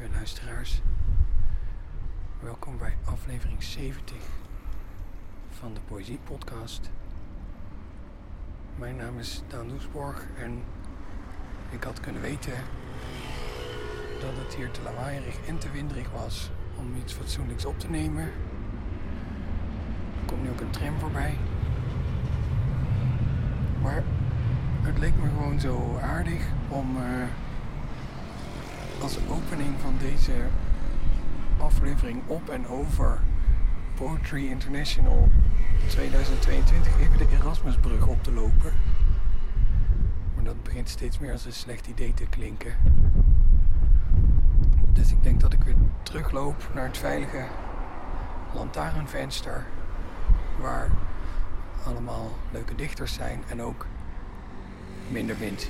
lieve luisteraars. Welkom bij aflevering 70 van de Poëzie Podcast. Mijn naam is Daan Doesborg en ik had kunnen weten dat het hier te lawaaierig en te winderig was om iets fatsoenlijks op te nemen. Er komt nu ook een tram voorbij. Maar het leek me gewoon zo aardig om eh, als opening van deze aflevering op en over Poetry International 2022 even de Erasmusbrug op te lopen. Maar dat begint steeds meer als een slecht idee te klinken. Dus ik denk dat ik weer terugloop naar het veilige lantaarnvenster. Waar allemaal leuke dichters zijn en ook minder wind.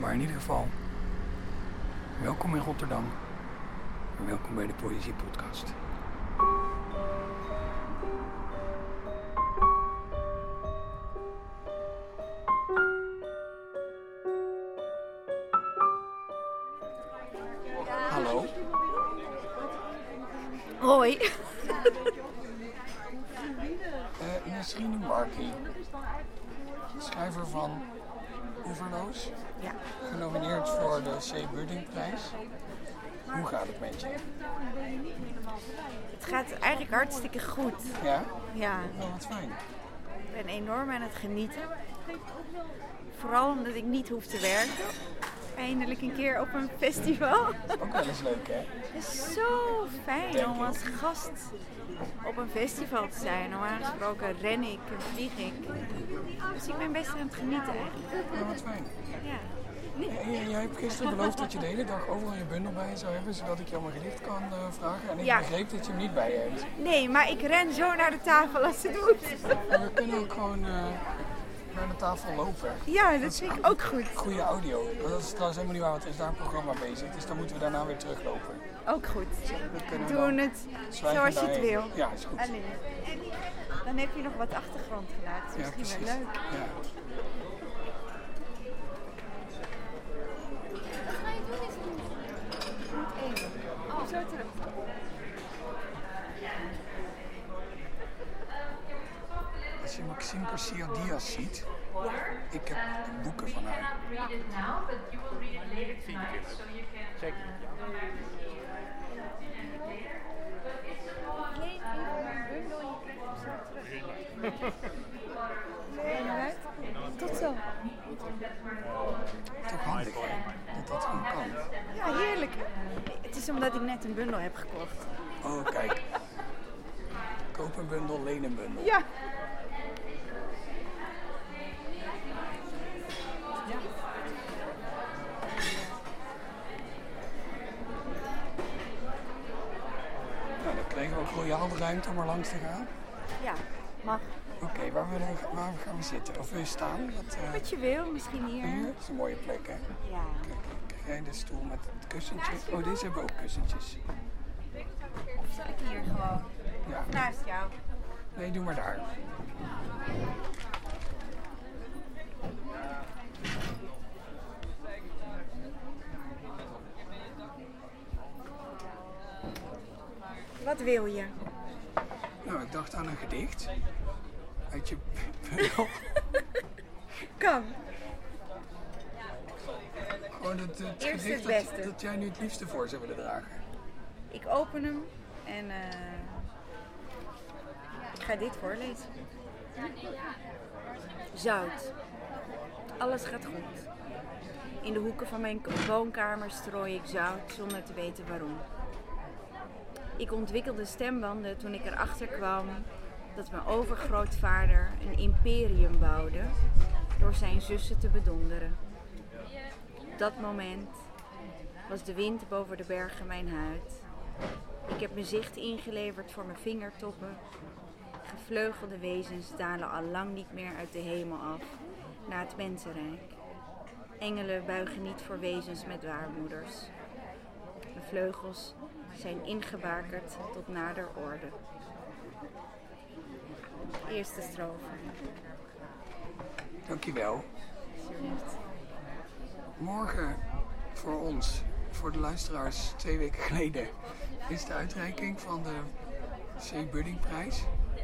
Maar in ieder geval, welkom in Rotterdam. En welkom bij de Poëzie Podcast. Hallo. Hoi. Uh, Nasrine Markie, schrijver van Oeverloos, Ja. C. Buddingprijs. Hoe gaat het met je? Het gaat eigenlijk hartstikke goed. Ja? Ja, Oh, wat fijn. ik ben enorm aan het genieten. Vooral omdat ik niet hoef te werken. Eindelijk een keer op een festival. Ook wel eens leuk, hè? Het is zo fijn om als gast op een festival te zijn. Normaal gesproken ren ik en vlieg ik. Dus ik ben best aan het genieten eigenlijk. Wat fijn. Ja. En jij- hebt gisteren beloofd dat je de hele dag overal je bundel bij je zou hebben, zodat ik jou mijn gedicht kan eh, vragen. En ik Ja. begreep dat je hem niet bij je hebt. Nee, maar ik ren zo naar de tafel als het doet. We kunnen ook gewoon eh, naar de tafel lopen. Ja, dat vind ik ook goed. Goede audio. Dat is trouwens helemaal niet waar, want er is daar een programma bezig. Dus dan moeten we daarna weer teruglopen. Ook goed. We kunnen Doen het zoals je het wil. Ja, is goed. Alleen. Dan heb je nog wat achtergrondgeluid. Dat is Ja, misschien precies. wel leuk. Ja. Oh, zo terug. Garcia Diaz ziet, ik heb boeken van haar. Check. Tot zo. Toch handig, hè? Dat dat gewoon kan. Ja, heerlijk. Het is omdat ik net een bundel heb gekocht. Oh, kijk. Koop een bundel, leen een bundel. Ja. Nou, dan kregen we ook royaal de ruimte om er langs te gaan. Ja, mag. Oké, waar, gaan we zitten? Of wil je staan? Wat, eh, Wat je wil, misschien hier. hier? Dat is een mooie plek, hè? Ja. Kijk, krijg jij de stoel met het kussentje? Oh, deze hebben ook kussentjes. Of zal ik hier gewoon? Ja. Naast jou. Nee, doe maar daar. Wat wil je? Nou, ik dacht aan een gedicht. Uit je bundel. Kan. Gewoon het, het Eerst gedicht het beste. dat, dat jij nu het liefste voor zou willen dragen. Ik open hem en eh, ik ga dit voorlezen. Zout. Alles gaat goed. In de hoeken van mijn woonkamer strooi ik zout zonder te weten waarom. Ik ontwikkelde stembanden toen ik erachter kwam dat mijn overgrootvader een imperium bouwde door zijn zussen te bedonderen. Op dat moment was de wind boven de bergen mijn huid. Ik heb mijn zicht ingeleverd voor mijn vingertoppen. Gevleugelde wezens dalen al lang niet meer uit de hemel af naar het mensenrijk. Engelen buigen niet voor wezens met waarmoeders. Mijn vleugels zijn ingebakerd tot nader orde. Eerste strofe. Dankjewel. Morgen voor ons voor de luisteraars, twee weken geleden is de uitreiking van de C. Budding prijs.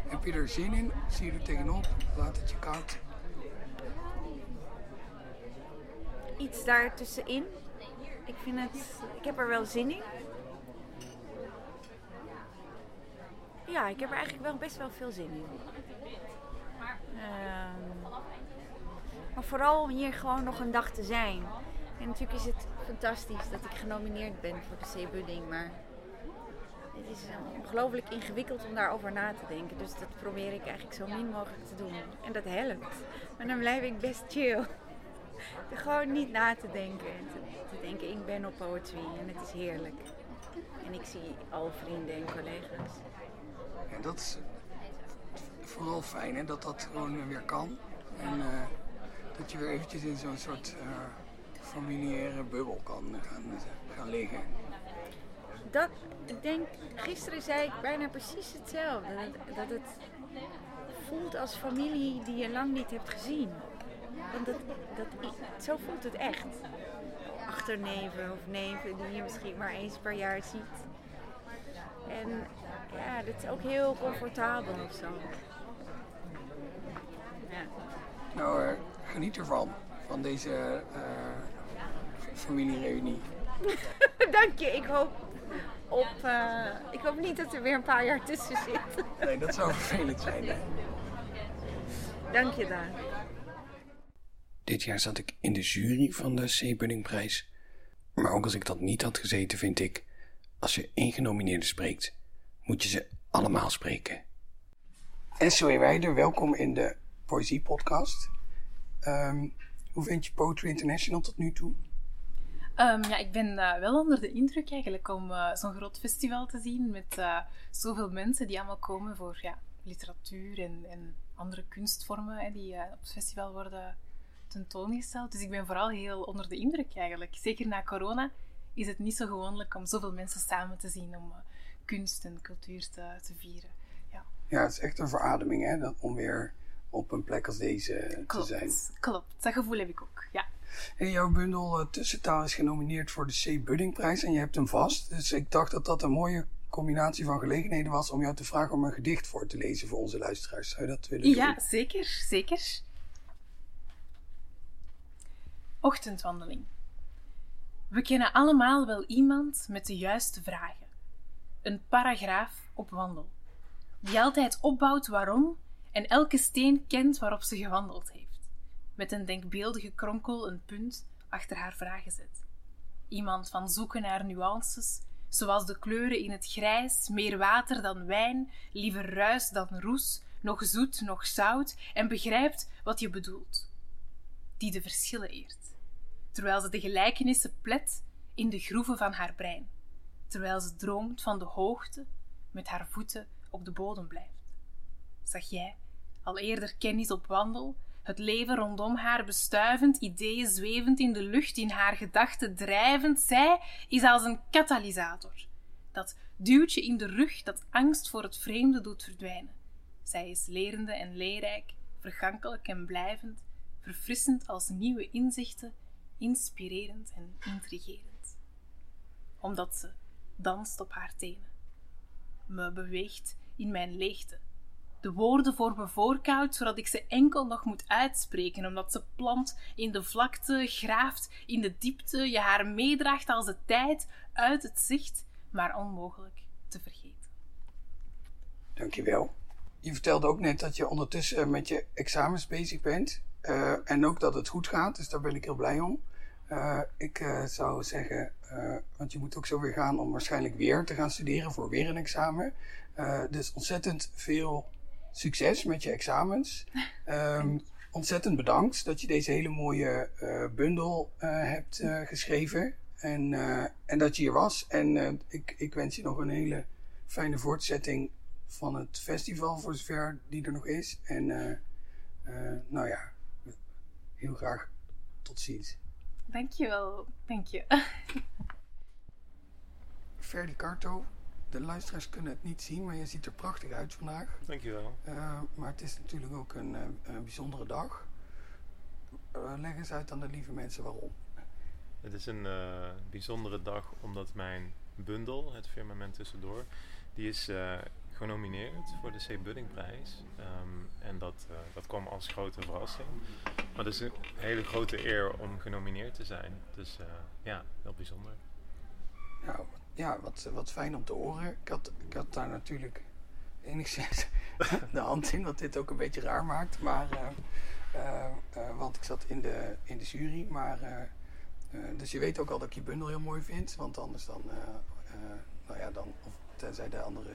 Heb je er zin in? Zie je er tegenop? Laat het je koud? Iets daartussenin. Ik vind het... Ik heb er wel zin in. Ja, ik heb er eigenlijk wel best wel veel zin in. Ehm, maar vooral om hier gewoon nog een dag te zijn. En natuurlijk is het fantastisch dat ik genomineerd ben voor de C. Budding, maar het is ongelooflijk ingewikkeld om daarover na te denken. Dus dat probeer ik eigenlijk zo min mogelijk te doen. En dat helpt. Maar dan blijf ik best chill. Gewoon niet na te denken. En te, te denken, ik ben op poetry en het is heerlijk. En ik zie al vrienden en collega's. En dat is vooral fijn hè, dat dat gewoon weer kan. En eh, dat je weer eventjes in zo'n soort eh, familiaire bubbel kan gaan, gaan liggen. Dat, ik denk, gisteren zei ik bijna precies hetzelfde. Dat, dat het voelt als familie die je lang niet hebt gezien. Want dat, dat, zo voelt het echt. Achterneven of neven die je misschien maar eens per jaar ziet. En ja, dat is ook heel comfortabel of zo. Ja. Nou, eh, geniet ervan, van deze eh familiereunie. Dank je. Ik hoop, op, eh, ik hoop niet dat er weer een paar jaar tussen zit. Nee, dat zou vervelend zijn. Hè? Dank je, Daan. Dit jaar zat ik in de jury van de C. Buddingprijs. Maar ook als ik dat niet had gezeten, vind ik, als je één genomineerde spreekt, moet je ze allemaal spreken. En Zoe Weider, welkom in de Poëzie Podcast. Ehm, hoe vind je Poetry International tot nu toe? Ehm, ja, ik ben eh, wel onder de indruk eigenlijk om eh, zo'n groot festival te zien met eh, zoveel mensen die allemaal komen voor ja, literatuur en, en andere kunstvormen hè, die op het festival worden tentoongesteld. Dus ik ben vooral heel onder de indruk eigenlijk. Zeker na corona is het niet zo gewoonlijk om zoveel mensen samen te zien om kunst en cultuur te, te vieren. Ja. Ja, het is echt een verademing hè, dat, om weer op een plek als deze Klopt, te zijn. klopt. Dat gevoel heb ik ook, ja. En jouw bundel eh, Tussentaal is genomineerd voor de C. Buddingprijs en je hebt hem vast. Dus ik dacht dat dat een mooie combinatie van gelegenheden was om jou te vragen om een gedicht voor te lezen voor onze luisteraars. Zou je dat willen doen? Ja, zeker, zeker. Ochtendwandeling. We kennen allemaal wel iemand met de juiste vragen. Een paragraaf op wandel. Die altijd opbouwt waarom en elke steen kent waarop ze gewandeld heeft. Met een denkbeeldige kronkel een punt achter haar vragen zet. Iemand van zoeken naar nuances, zoals de kleuren in het grijs, meer water dan wijn, liever ruis dan roes, nog zoet, nog zout, en begrijpt wat je bedoelt. Die de verschillen eert, terwijl ze de gelijkenissen plet in de groeven van haar brein, terwijl ze droomt van de hoogte, met haar voeten op de bodem blijft. Zag jij al eerder kennis op wandel, het leven rondom haar bestuivend, ideeën zwevend in de lucht, in haar gedachten drijvend. Zij is als een katalysator. Dat duwtje in de rug dat angst voor het vreemde doet verdwijnen. Zij is lerende en leerrijk, vergankelijk en blijvend, verfrissend als nieuwe inzichten, inspirerend en intrigerend. Omdat ze danst op haar tenen, me beweegt in mijn leegte, de woorden voor me voorkoudt, zodat ik ze enkel nog moet uitspreken, omdat ze plant in de vlakte, graaft in de diepte, je haar meedraagt als de tijd uit het zicht, maar onmogelijk te vergeten. Dankjewel. Je vertelde ook net dat je ondertussen met je examens bezig bent. Uh, en ook dat het goed gaat, dus daar ben ik heel blij om. Uh, ik uh, zou zeggen, want je moet ook zo weer gaan om waarschijnlijk weer te gaan studeren voor weer een examen. dus ontzettend veel succes met je examens. Um, ontzettend bedankt dat je deze hele mooie bundel hebt geschreven. En, en dat je hier was. En ik, ik wens je nog een hele fijne voortzetting van het festival, voor zover die er nog is. En nou ja, heel graag tot ziens. Dankjewel, dank je. Ferdi Carto, de luisteraars kunnen het niet zien, maar je ziet er prachtig uit vandaag. Dankjewel. Uh, maar het is natuurlijk ook een, een bijzondere dag. Uh, leg eens uit aan de lieve mensen waarom. Het is een eh, bijzondere dag omdat mijn bundel, het firmament tussendoor, die is eh, genomineerd voor de C. Buddingprijs. Ehm, en dat, eh, dat kwam als grote verrassing. Maar het is een hele grote eer om genomineerd te zijn. Dus eh, ja, heel bijzonder. Nou, ja, wat, wat fijn om te horen. Ik had, ik had daar natuurlijk enigszins de hand in, wat dit ook een beetje raar maakt. Maar, eh, want ik zat in de, in de jury. Maar, dus je weet ook al dat ik je bundel heel mooi vind. Want anders dan, nou ja, dan, of tenzij de andere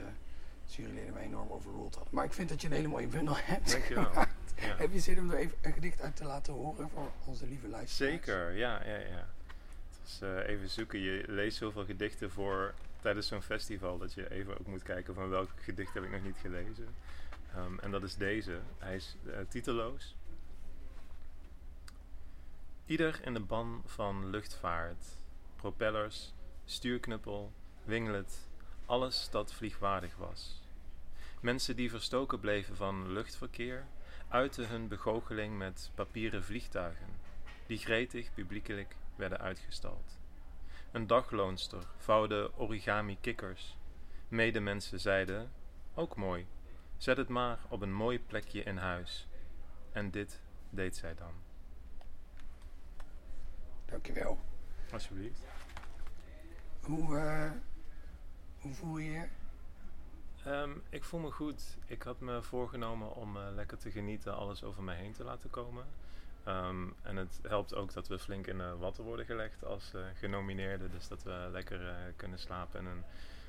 juryleden mij enorm overruled hadden. Maar ik vind dat je een hele mooie bundel hebt Dankjewel. Ja. Heb je zin om er even een gedicht uit te laten horen voor onze lieve luisteraars? Zeker, ja, ja, ja. Eh, even zoeken. Je leest zoveel gedichten voor tijdens zo'n festival dat je even ook moet kijken van welk gedicht heb ik nog niet gelezen. Ehm, en dat is deze. Hij is eh, titeloos. Ieder in de ban van luchtvaart, propellers, stuurknuppel, winglet, alles dat vliegwaardig was. Mensen die verstoken bleven van luchtverkeer, uiten hun begoocheling met papieren vliegtuigen, die gretig publiekelijk werden uitgestald. Een dagloonster vouwde origami kikkers. Medemensen zeiden, ook mooi, zet het maar op een mooi plekje in huis. En dit deed zij dan. Dankjewel. Alsjeblieft. Hoe, eh, hoe voel je je? Ehm, ik voel me goed. Ik had me voorgenomen om eh, lekker te genieten, alles over me heen te laten komen. Ehm, en het helpt ook dat we flink in de watten worden gelegd als eh genomineerden. Dus dat we lekker eh, kunnen slapen in een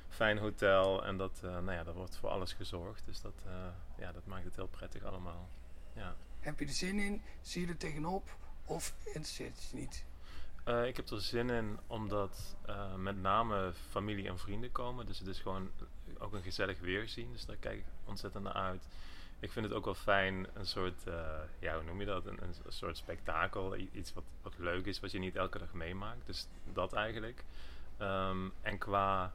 fijn hotel. En dat, nou ja, daar wordt voor alles gezorgd. Dus dat, ja, dat maakt het heel prettig allemaal. Ja. Heb je er zin in? Zie je er tegenop? Of interesseert het je niet? Ik heb er zin in omdat met name familie en vrienden komen. Dus het is gewoon ook een gezellig weerzien. Dus daar kijk ik ontzettend naar uit. Ik vind het ook wel fijn, een soort, eh, ja, hoe noem je dat? Een, een soort spektakel. Iets wat, wat leuk is, wat je niet elke dag meemaakt. Dus dat eigenlijk. Ehm, en qua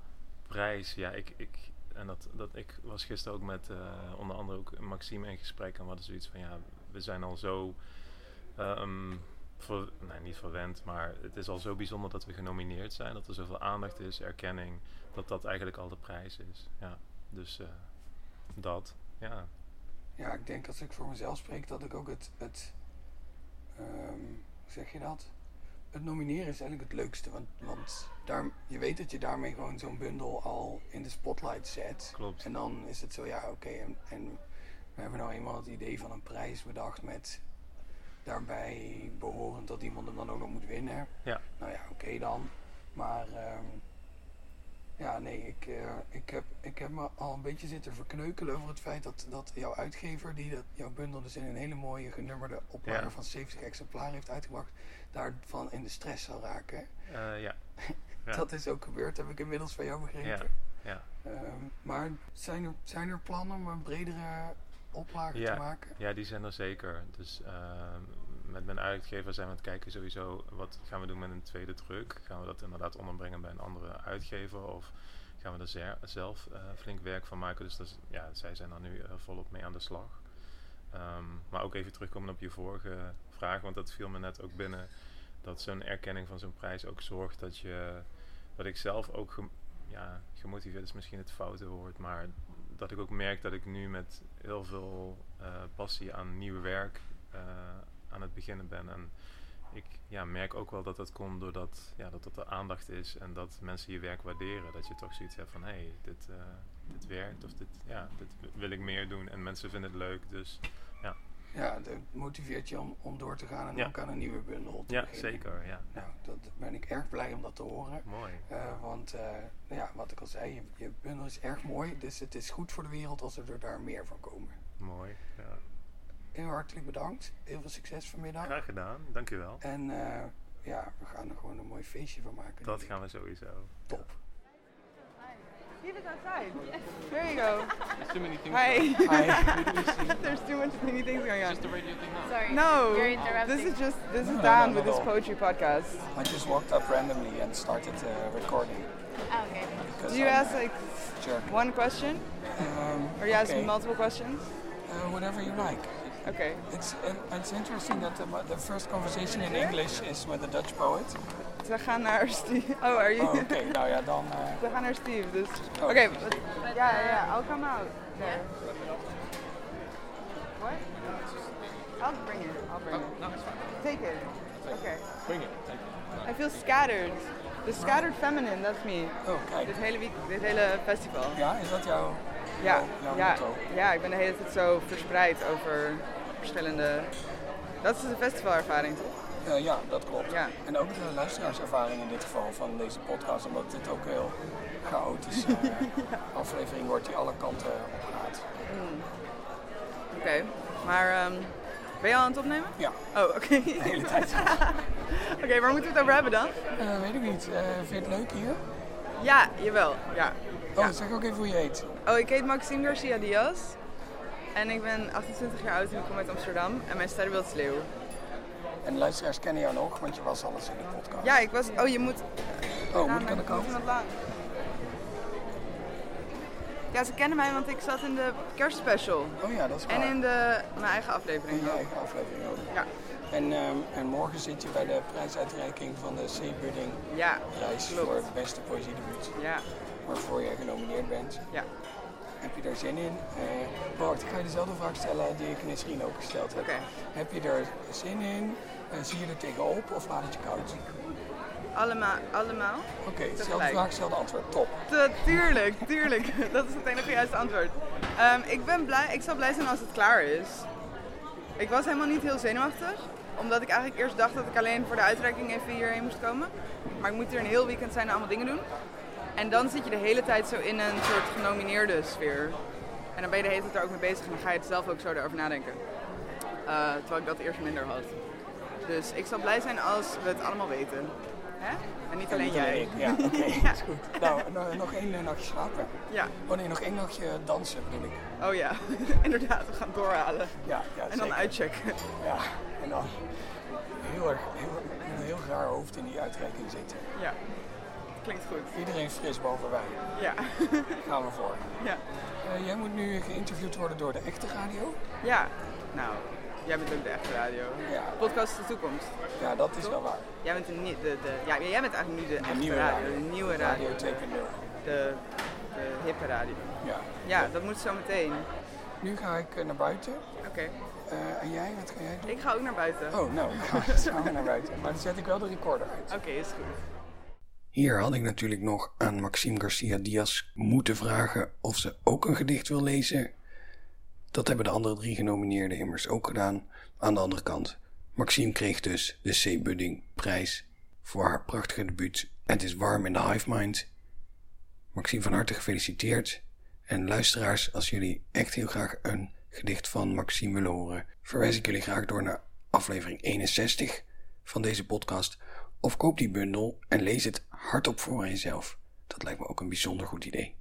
prijs, ja, ik, ik, en dat, dat, ik was gisteren ook met eh, onder andere ook Maxime in gesprek. En we hadden zoiets van, ja, we zijn al zo... ehm, ver, nee, niet verwend, maar het is al zo bijzonder dat we genomineerd zijn. Dat er zoveel aandacht is, erkenning. Dat dat eigenlijk al de prijs is. Ja, dus eh, dat, ja. Ja, ik denk als ik voor mezelf spreek dat ik ook het, het ehm, hoe zeg je dat? Het nomineren is eigenlijk het leukste. Want, want daar, je weet dat je daarmee gewoon zo'n bundel al in de spotlight zet. Klopt. En dan is het zo, ja, oké. en, en we hebben nou eenmaal het idee van een prijs bedacht met daarbij behorend dat iemand hem dan ook nog moet winnen. Ja. Nou ja, oké dan. Maar ehm, ja, nee, ik, eh, ik, heb, ik heb me al een beetje zitten verkneukelen over het feit dat, dat jouw uitgever, die dat, jouw bundel dus in een hele mooie genummerde oplage Ja. van 70 exemplaren heeft uitgebracht, daarvan in de stress zal raken. Eh, ja. Dat is ook gebeurd, heb ik inmiddels van jou begrepen. Ja, ja. Ehm, maar zijn er, zijn er plannen om een bredere oplage Ja. te maken? Ja, die zijn er zeker. Dus ehm, met mijn uitgever zijn we aan het kijken sowieso wat gaan we doen met een tweede druk. Gaan we dat inderdaad onderbrengen bij een andere uitgever of gaan we er zer- zelf eh, flink werk van maken. Dus dat is, ja, zij zijn er nu eh, volop mee aan de slag. Ehm, maar ook even terugkomen op je vorige vraag, want dat viel me net ook binnen. Dat zo'n erkenning van zo'n prijs ook zorgt dat je, dat ik zelf ook ja, gemotiveerd is misschien het foute woord, maar dat ik ook merk dat ik nu met heel veel eh, passie aan nieuw werk eh, aan het beginnen ben. En ik ja, merk ook wel dat dat komt doordat ja, dat, dat er aandacht is en dat mensen je werk waarderen. Dat je toch zoiets hebt van hé, hey, dit, eh, dit werkt of dit, ja, dit wil ik meer doen en mensen vinden het leuk. Dus Ja, dat motiveert je om, om door te gaan en Ja. ook aan een nieuwe bundel te ja, beginnen. zeker. Ja. Nou, dat ben ik erg blij om dat te horen. Mooi. Eh, want nou ja, wat ik al zei, je, je bundel is erg mooi. Dus het is goed voor de wereld als er daar meer van komen. Mooi. Ja. Heel hartelijk bedankt. Heel veel succes vanmiddag. Graag gedaan, dankjewel. En eh, ja, we gaan er gewoon een mooi feestje van maken. Dat gaan we sowieso. Top. Keep it outside. There you go. There's too many things. Hi. Hi. There's too much many things going on. Just the radio thing now. Sorry. No, You're interrupting. this is just this is No, no, Dan no, with his poetry podcast. I just walked up randomly and started uh, recording. Ah, okay. because Do you I'm ask like jerk. one question, Um, or you ask okay. multiple questions? Uh, whatever you like. Okay. It's uh, it's interesting that the, the first conversation in English is with a Dutch poet. We gaan naar Steve. Oh, are you? Oh, oké. Nou ja, dan... eh, We gaan naar Steve, dus... Oh. Oké, but- ja, ja, ja. I'll come out there. What? I'll bring it. I'll bring it. no, it's fine. Take it. Okay. Bring it. Thank you. I feel scattered. The scattered feminine, that's me. Oh, kijk. Dit hele, week, dit hele festival. Ja, is dat jouw... Ja, jouw- jouw ja, motto? ja, ik ben de hele tijd zo verspreid over verschillende... Dat is de festivalervaring, toch? Ja, dat klopt. Ja. En ook de luisteraarservaring in dit geval van deze podcast, omdat dit ook heel chaotische eh, aflevering wordt die alle kanten op gaat. Oké, maar ehm, ben je al aan het opnemen? Ja, Oh, oké. de hele tijd. Oké, waar moeten we het over hebben dan? Eh, weet ik niet. Eh, vind je het leuk hier? Ja, jawel. Ja. Oh, zeg ook even hoe je heet. Oh, ik heet Maxime Garcia Diaz. En ik ben 28 jaar oud en ik kom uit Amsterdam. En mijn sterrenbeeld is leeuw. En luisteraars kennen jou nog, want je was alles in de podcast. Ja, ik was... Oh, je moet... Oh, moet ik aan de kant? Ja, ze kennen mij, want ik zat in de kerstspecial. Oh ja, dat is waar. En in de, mijn eigen In aflevering. je eigen aflevering ook. Ja. En, ehm, en morgen zit je bij de prijsuitreiking van de C-Budding Ja, prijs Klopt. voor het beste poëziedebuut. ja, Waarvoor je genomineerd bent. ja. Heb je daar zin in? Bart, ik ga je dezelfde vraag stellen die ik Nisrien ook gesteld heb. Heb je er zin in? Eh, zie je er tegenop of laat het je koud? Allemaal, allemaal. Oké, dezelfde vraag, hetzelfde antwoord. Top. Te- tuurlijk, tuurlijk. Dat is het enige juiste antwoord. Ehm, ik ben blij, ik zal blij zijn als het klaar is. Ik was helemaal niet heel zenuwachtig. Omdat ik eigenlijk eerst dacht dat ik alleen voor de uitreiking even hierheen moest komen. Maar ik moet hier een heel weekend zijn en allemaal dingen doen. En dan zit je de hele tijd zo in een soort genomineerde sfeer. En dan ben je de hele tijd er ook mee bezig en dan ga je het zelf ook zo erover nadenken. Eh, terwijl ik dat eerst minder had. Dus ik zal blij zijn als we het allemaal weten. Hè? En niet En alleen jij. ik. Ja, oké. Ja. is goed. Nou, no- nog één eh, nachtje slapen. Ja. Oh nee, nog één nachtje dansen bedoel ik. Oh ja, inderdaad, we gaan doorhalen. Ja, ja En dan zeker. uitchecken. Ja, en dan heel erg, heel, een heel raar hoofd in die uitreiking zitten. Ja, klinkt goed. Iedereen fris boven wij. Ja, Gaan we voor. ja. Eh, jij moet nu geïnterviewd worden door de echte radio. Ja, nou, jij bent ook de echte radio. Ja. Podcast is de toekomst. Ja, dat is wel waar. Jij bent, de, de, de, ja, jij bent eigenlijk nu de, echte nieuwe radio, radio. de nieuwe radio. Radio 2.0. De, de hippe radio. Ja. Ja, dat moet zo meteen. Nu ga ik eh, naar buiten. Oké, Eh, en jij, wat ga jij doen? ik ga ook naar buiten. Oh, nou, dan gaan we naar buiten. Maar dan zet ik wel de recorder uit. Oké, is goed. Hier had ik natuurlijk nog aan Maxime Garcia Diaz moeten vragen of ze ook een gedicht wil lezen. Dat hebben de andere drie genomineerden immers ook gedaan. Aan de andere kant, Maxime kreeg dus de C. Budding prijs voor haar prachtige debuut Het is warm in de Hive Mind. Maxime van harte gefeliciteerd. En luisteraars, als jullie echt heel graag een gedicht van Maxime willen horen, verwijs ik jullie graag door naar aflevering 61 van deze podcast. Of koop die bundel en lees het hardop voor jezelf. Dat lijkt me ook een bijzonder goed idee.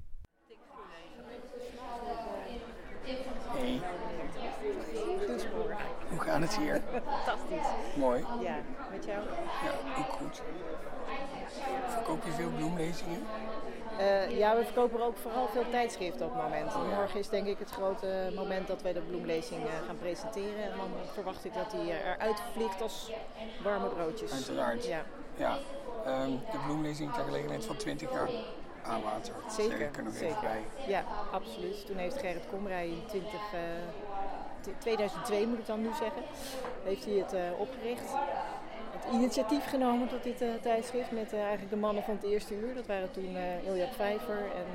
Hey. Hoe gaat het hier? Fantastisch. Mooi. Ja, met jou? Ja, ook goed. Verkoop je veel bloemlezingen? Eh, ja, we verkopen ook vooral veel tijdschriften op het moment. Morgen is denk ik het grote moment dat wij de bloemlezing eh, gaan presenteren. En dan verwacht ik dat die eh, eruit vliegt als warme broodjes. Uiteraard. Ja, Ja. Ehm, de bloemlezing ter gelegenheid van 20 jaar aanwater. Zeg zeker. ik er nog even zeker. bij. Ja, absoluut. Toen heeft Gerrit Komrij in 20, eh, t- 2002, moet ik dan nu zeggen, heeft hij het eh, opgericht. Initiatief genomen tot dit eh, tijdschrift met eh, eigenlijk de mannen van het eerste uur. Dat waren toen eh Ilja Vijver en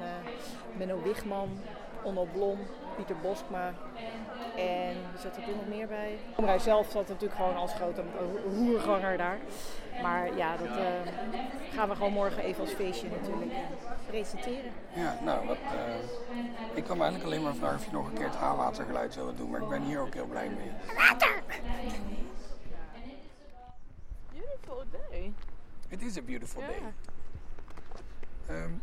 Menno Wigman, Onno Blom, Pieter Boskma. En er zat er toen nog meer bij. Komrij zelf zat natuurlijk gewoon als grote ro- roerganger daar. Maar ja, dat gaan we gewoon morgen even als feestje natuurlijk presenteren. Ja, nou, wat, ik kan me eigenlijk alleen maar vragen of je nog een keer het aanwatergeluid zou doen, maar ik ben hier ook heel blij mee. Beautiful day. It is a beautiful day. Um,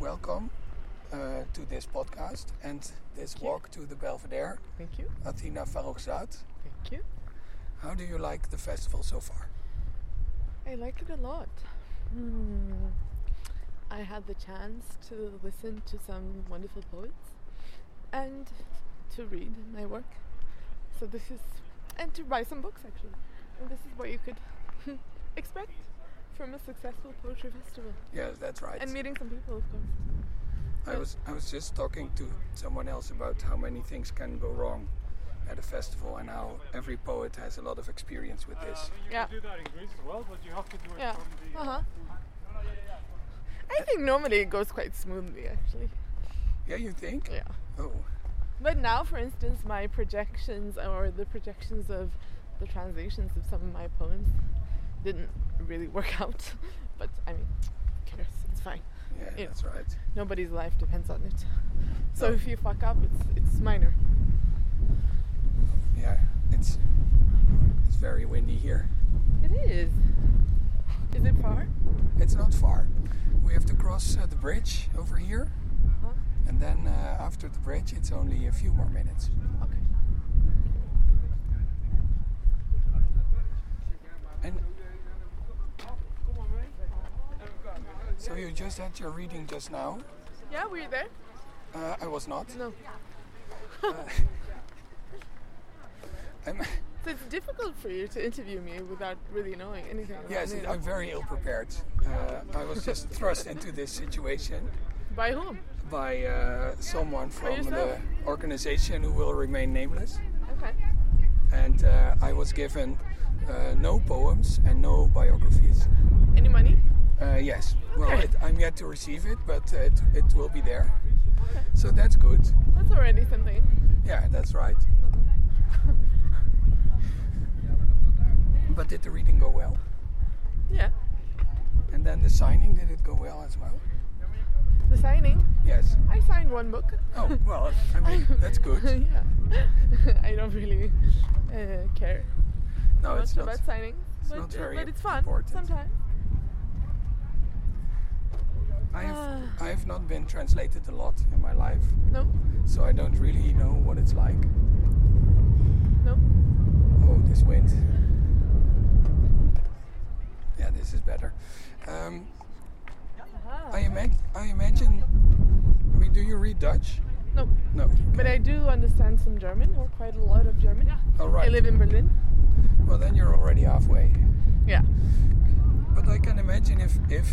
welcome uh, to this podcast and this walk to the Belvedere, Thank you. Athena Farrokhzad. Thank you. How do you like the festival so far? I like it a lot. Hmm. I had the chance to listen to some wonderful poets, and to read my work. So this is, and to buy some books actually. And this is what you could expect from a successful poetry festival. Yes, that's right. And meeting some people, of course. I was I was just talking to someone else about how many things can go wrong at a festival and how every poet has a lot of experience with this. Yeah. do that in Greece as well, but you have to do it Yeah. from the. Uh huh. I think normally it goes quite smoothly, actually. Yeah, you think? Yeah. Oh, But now, for instance, my projections or the projections of the translations of some of my poems didn't really work out. But I mean, who cares? It's fine. yeah, that's right. Nobody's life depends on it. So No. if you fuck up, it's it's minor. Yeah, it's it's very windy here. It is. Is it far? It's not far. We have to cross uh, the bridge over here, Uh-huh. and then uh, after the bridge, it's only a few more minutes. Okay. And so you just had your reading just now. Yeah, were you there? Uh, I was not. No. I'm, So it's difficult for you to interview me without really knowing anything. about yes. I'm very ill prepared. Uh, I was just thrust into this situation By whom? by uh, someone from the organization who will remain nameless. Okay. And uh, I was given uh, no poems and no biographies. Any money? Uh, yes, well, it, I'm yet to receive it, but uh, it, it will be there. So that's good. That's already something. Yeah, that's right. but did the reading go well? Yeah. And then the signing, did it go well as well? The signing. Yes. I signed one book. Oh, well, I mean, that's good. yeah. I don't really uh, care No, much it's not. about signing. it's but, not very but it's fun important. sometimes. I have, Ah. I have not been translated a lot in my life, No, so I don't really know what it's like. no. Oh, this wind. Yeah, this is better. Um, Ah. I, imag- I imagine. I mean, do you read Dutch? No. No. But I do understand some German, or quite a lot of German. Yeah. All right. I live in Berlin. Well, then you're already halfway. Yeah. But I can imagine if, if.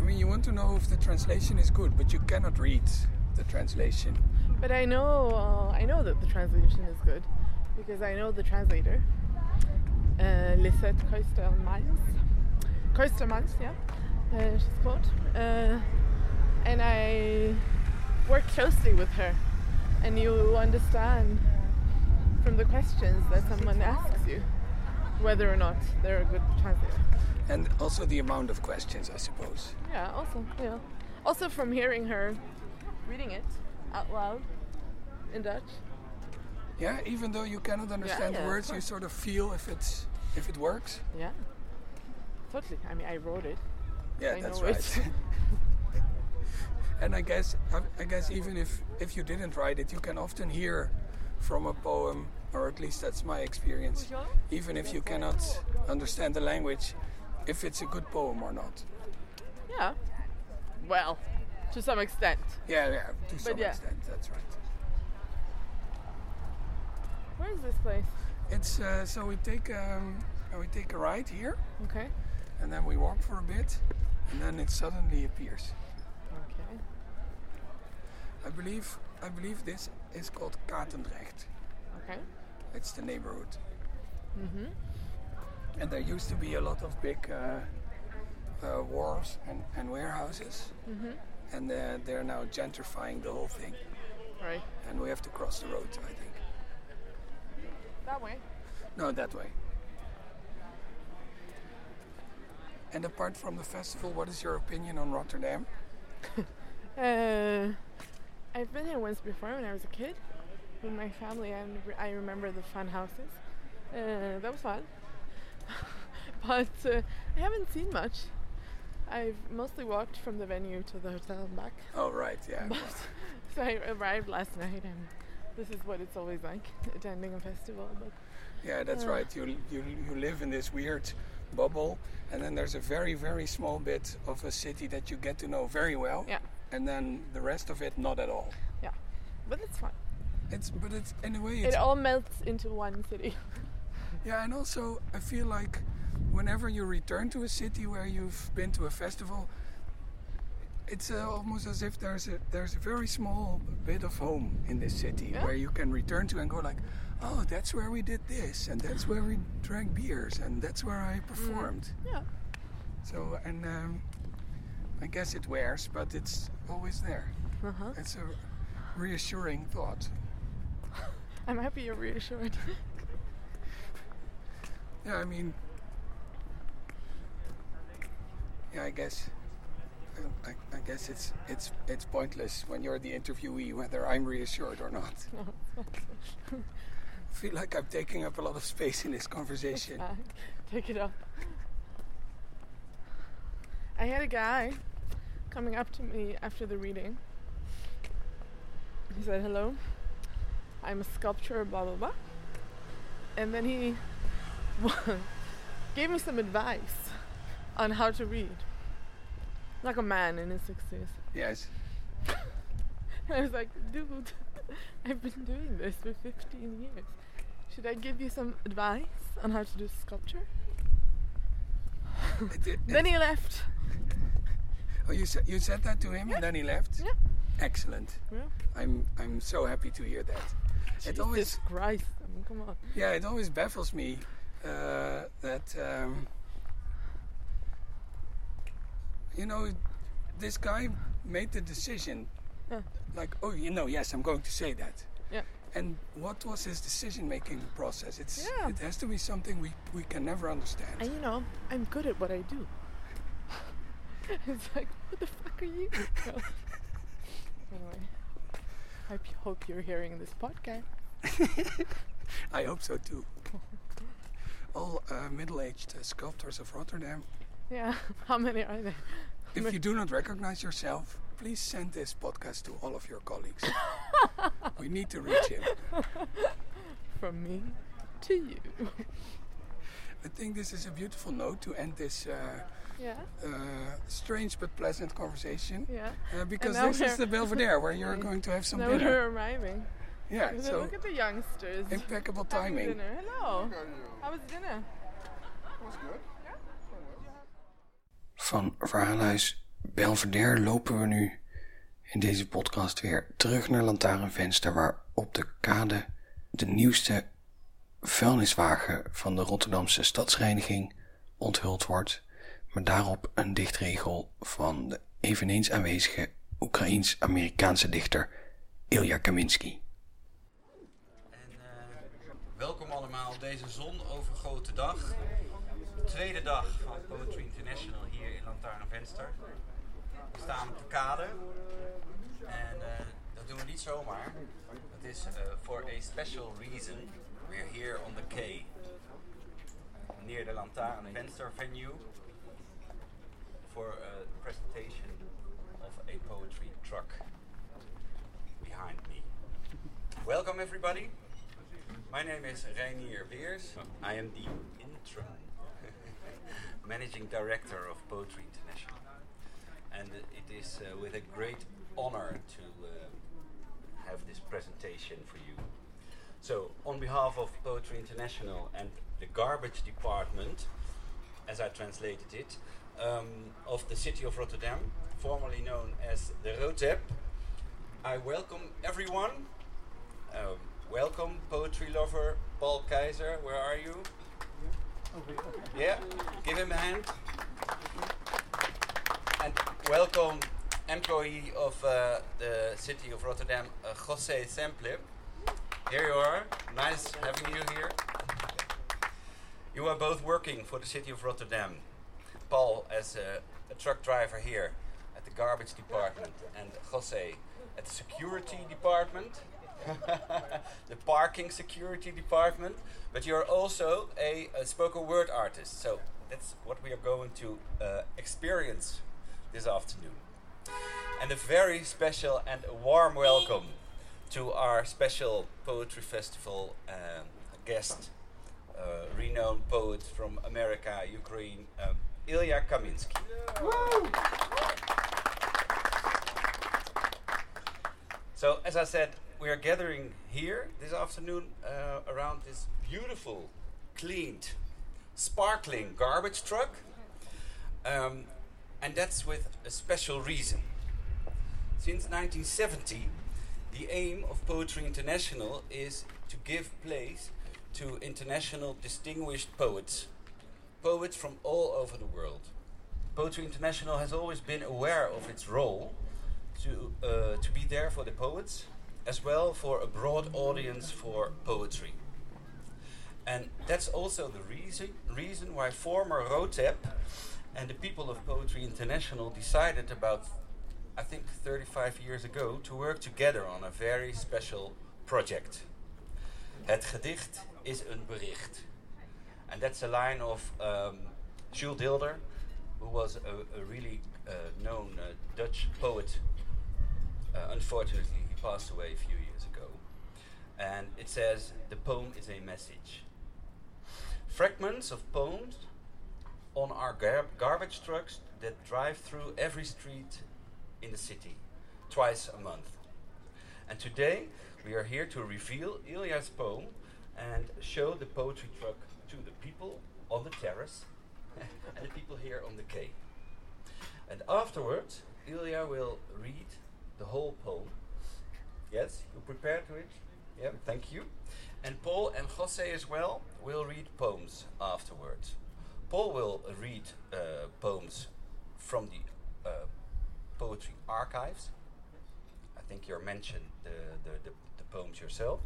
I mean, you want to know if the translation is good, but you cannot read the translation. But I know, uh, I know that the translation is good because I know the translator, uh, Lisette Koistermans. Koistermans, yeah, uh, she's called. Uh, and I work closely with her, and you understand from the questions that someone asks you whether or not they're a good translator. And also the amount of questions, I suppose. Yeah, also, yeah. Also from hearing her reading it out loud in Dutch. Yeah, even though you cannot understand yeah, the words, you sort of feel if it's if it works. Yeah. Totally. I mean, I wrote it. Yeah, I that's know right. and I guess I, I guess even if if you didn't write it, you can often hear from a poem, or at least that's my experience. Even if you cannot understand the language, if it's a good poem or not. Yeah. Well, to some extent. Yeah, yeah, to some yeah. extent, that's right. Where is this place? It's uh, so we take um, we take a ride here, Okay. and then we walk for a bit, and then it suddenly appears. I believe I believe this is called Katendrecht. Okay. It's the neighborhood. Mhm. And there used to be a lot of big uh, uh, wharves and, and warehouses, Mhm. and uh, they're now gentrifying the whole thing. Right. And we have to cross the road, I think. That way. No, that way. And apart from the festival, what is your opinion on Rotterdam? Uh, I've been here once before when I was a kid with my family, and I remember the fun houses. Uh, that was fun. but uh, I haven't seen much. I've mostly walked from the venue to the hotel and back. Oh, right, yeah. But, so I arrived last night, and this is what it's always like attending a festival. But Yeah, that's Uh. right. You, you you live in this weird bubble, and then there's a very very small bit of a city that you get to know very well. Yeah. And then the rest of it, not at all. yeah, but it's fine. It's but it's in a way It all melts into one city. yeah, and also I feel like whenever you return to a city where you've been to a festival, it's uh, almost as if there's a there's a very small bit of home in this city Yeah. where you can return to and go like, oh, that's where we did this, and that's where we drank beers, and that's where I performed. Yeah. So and um, I guess it wears, but it's always there. Uh-huh. It's a reassuring thought. I'm happy you're reassured. Yeah, I mean, yeah, I guess, I, I, guess it's it's it's pointless when you're the interviewee whether I'm reassured or not. I feel like I'm taking up a lot of space in this conversation. Take it up. I had a guy coming up to me after the reading. He said, Hello, I'm a sculptor, blah blah blah. And then he gave me some advice on how to read. Like a man in his 60s. Yes. And I was like, dude, I've been doing this for 15 years. Should I give you some advice on how to do sculpture? Then he left. Oh, you said you said that to him and then he left. Yeah. Excellent. Yeah. I'm I'm so happy to hear that. It always Christ. I mean, come on. Yeah, it always baffles me uh, that um, you know this guy made the decision. Yeah. Like, oh, you know, yes, I'm going to say that. Yeah. And what was his decision-making process? It's Yeah. it has to be something we we can never understand. And you know, I'm good at what I do. it's like, what the fuck are you? No. anyway, I p- hope you're hearing this podcast. I hope so too. All uh, middle-aged uh, sculptors of Rotterdam. Yeah, how many are there? If you do not recognize yourself, please send this podcast to all of your colleagues. we need to reach him. From me to you. I think this is a beautiful note to end this uh, Yeah, uh, strange but pleasant conversation. yeah. Uh, because this is the Belvedere where you're going to have some now dinner. we're rhyming. Yeah, So so look at the youngsters. impeccable timing. Dinner. Hello. How was dinner? Van verhaalhuis Belvedere lopen we nu in deze podcast weer terug naar Lantaarnvenster, waar op de kade de nieuwste vuilniswagen van de Rotterdamse stadsreiniging onthuld wordt, maar daarop een dichtregel van de eveneens aanwezige Oekraïens-Amerikaanse dichter Ilya Kaminsky. En eh, welkom allemaal op deze zonovergoten dag. De tweede dag van Poetry International hier in Lantaarnvenster. We staan op de kade. En eh, dat doen we niet zomaar. Dat is for a special reason. We're here on the quay. Near the Lantaarnvenster venue. For a presentation of a poetry truck behind me. Welcome everybody. My name is Reinier Beers. I am the interim managing director of Poetry International. And it is uh, with a great honor to uh, have this presentation for you. So, on behalf of Poetry International and the garbage department, as I translated it, um, of the city of Rotterdam, formerly known as the Rotep, I welcome everyone. Um, welcome, poetry lover Paul Keizer. Where are you? Yeah, give him a hand. And welcome, employee of uh, the city of Rotterdam, uh, Jose Semple. Here you are. Nice having you here. You are both working for the city of Rotterdam. Paul as a, a truck driver here at the garbage department, and Jose at the security department, the parking security department. But you're also a, a spoken word artist, so that's what we are going to uh, experience this afternoon. And a very special and warm welcome to our special poetry festival um, guest, uh, renowned poet from America, Ukraine, um, Ilya Kaminsky. So, as I said, we are gathering here this afternoon uh, around this beautiful, cleaned, sparkling garbage truck. Um, and that's with a special reason. Since 1970, the aim of Poetry International is to give place to international distinguished poets, poets from all over the world. Poetry International has always been aware of its role to, uh, to be there for the poets, as well for a broad audience for poetry. And that's also the reason, reason why former ROTEP and the people of Poetry International decided about, I think, 35 years ago to work together on a very special project. Het gedicht is een bericht. And that's a line of um, Jules Dilder, who was a, a really uh, known uh, Dutch poet. Uh, unfortunately, he passed away a few years ago. And it says, the poem is a message. Fragments of poems on our gar- garbage trucks that drive through every street in the city twice a month. And today we are here to reveal Ilya's poem and show the poetry truck to the people on the terrace and the people here on the quay. And afterwards, Ilya will read the whole poem. Yes, you prepared to it? Yeah, thank you. And Paul and Jose as well will read poems afterwards. Paul will read uh, poems from the uh, poetry archives. I think you mentioned the, the, the, the poems yourself.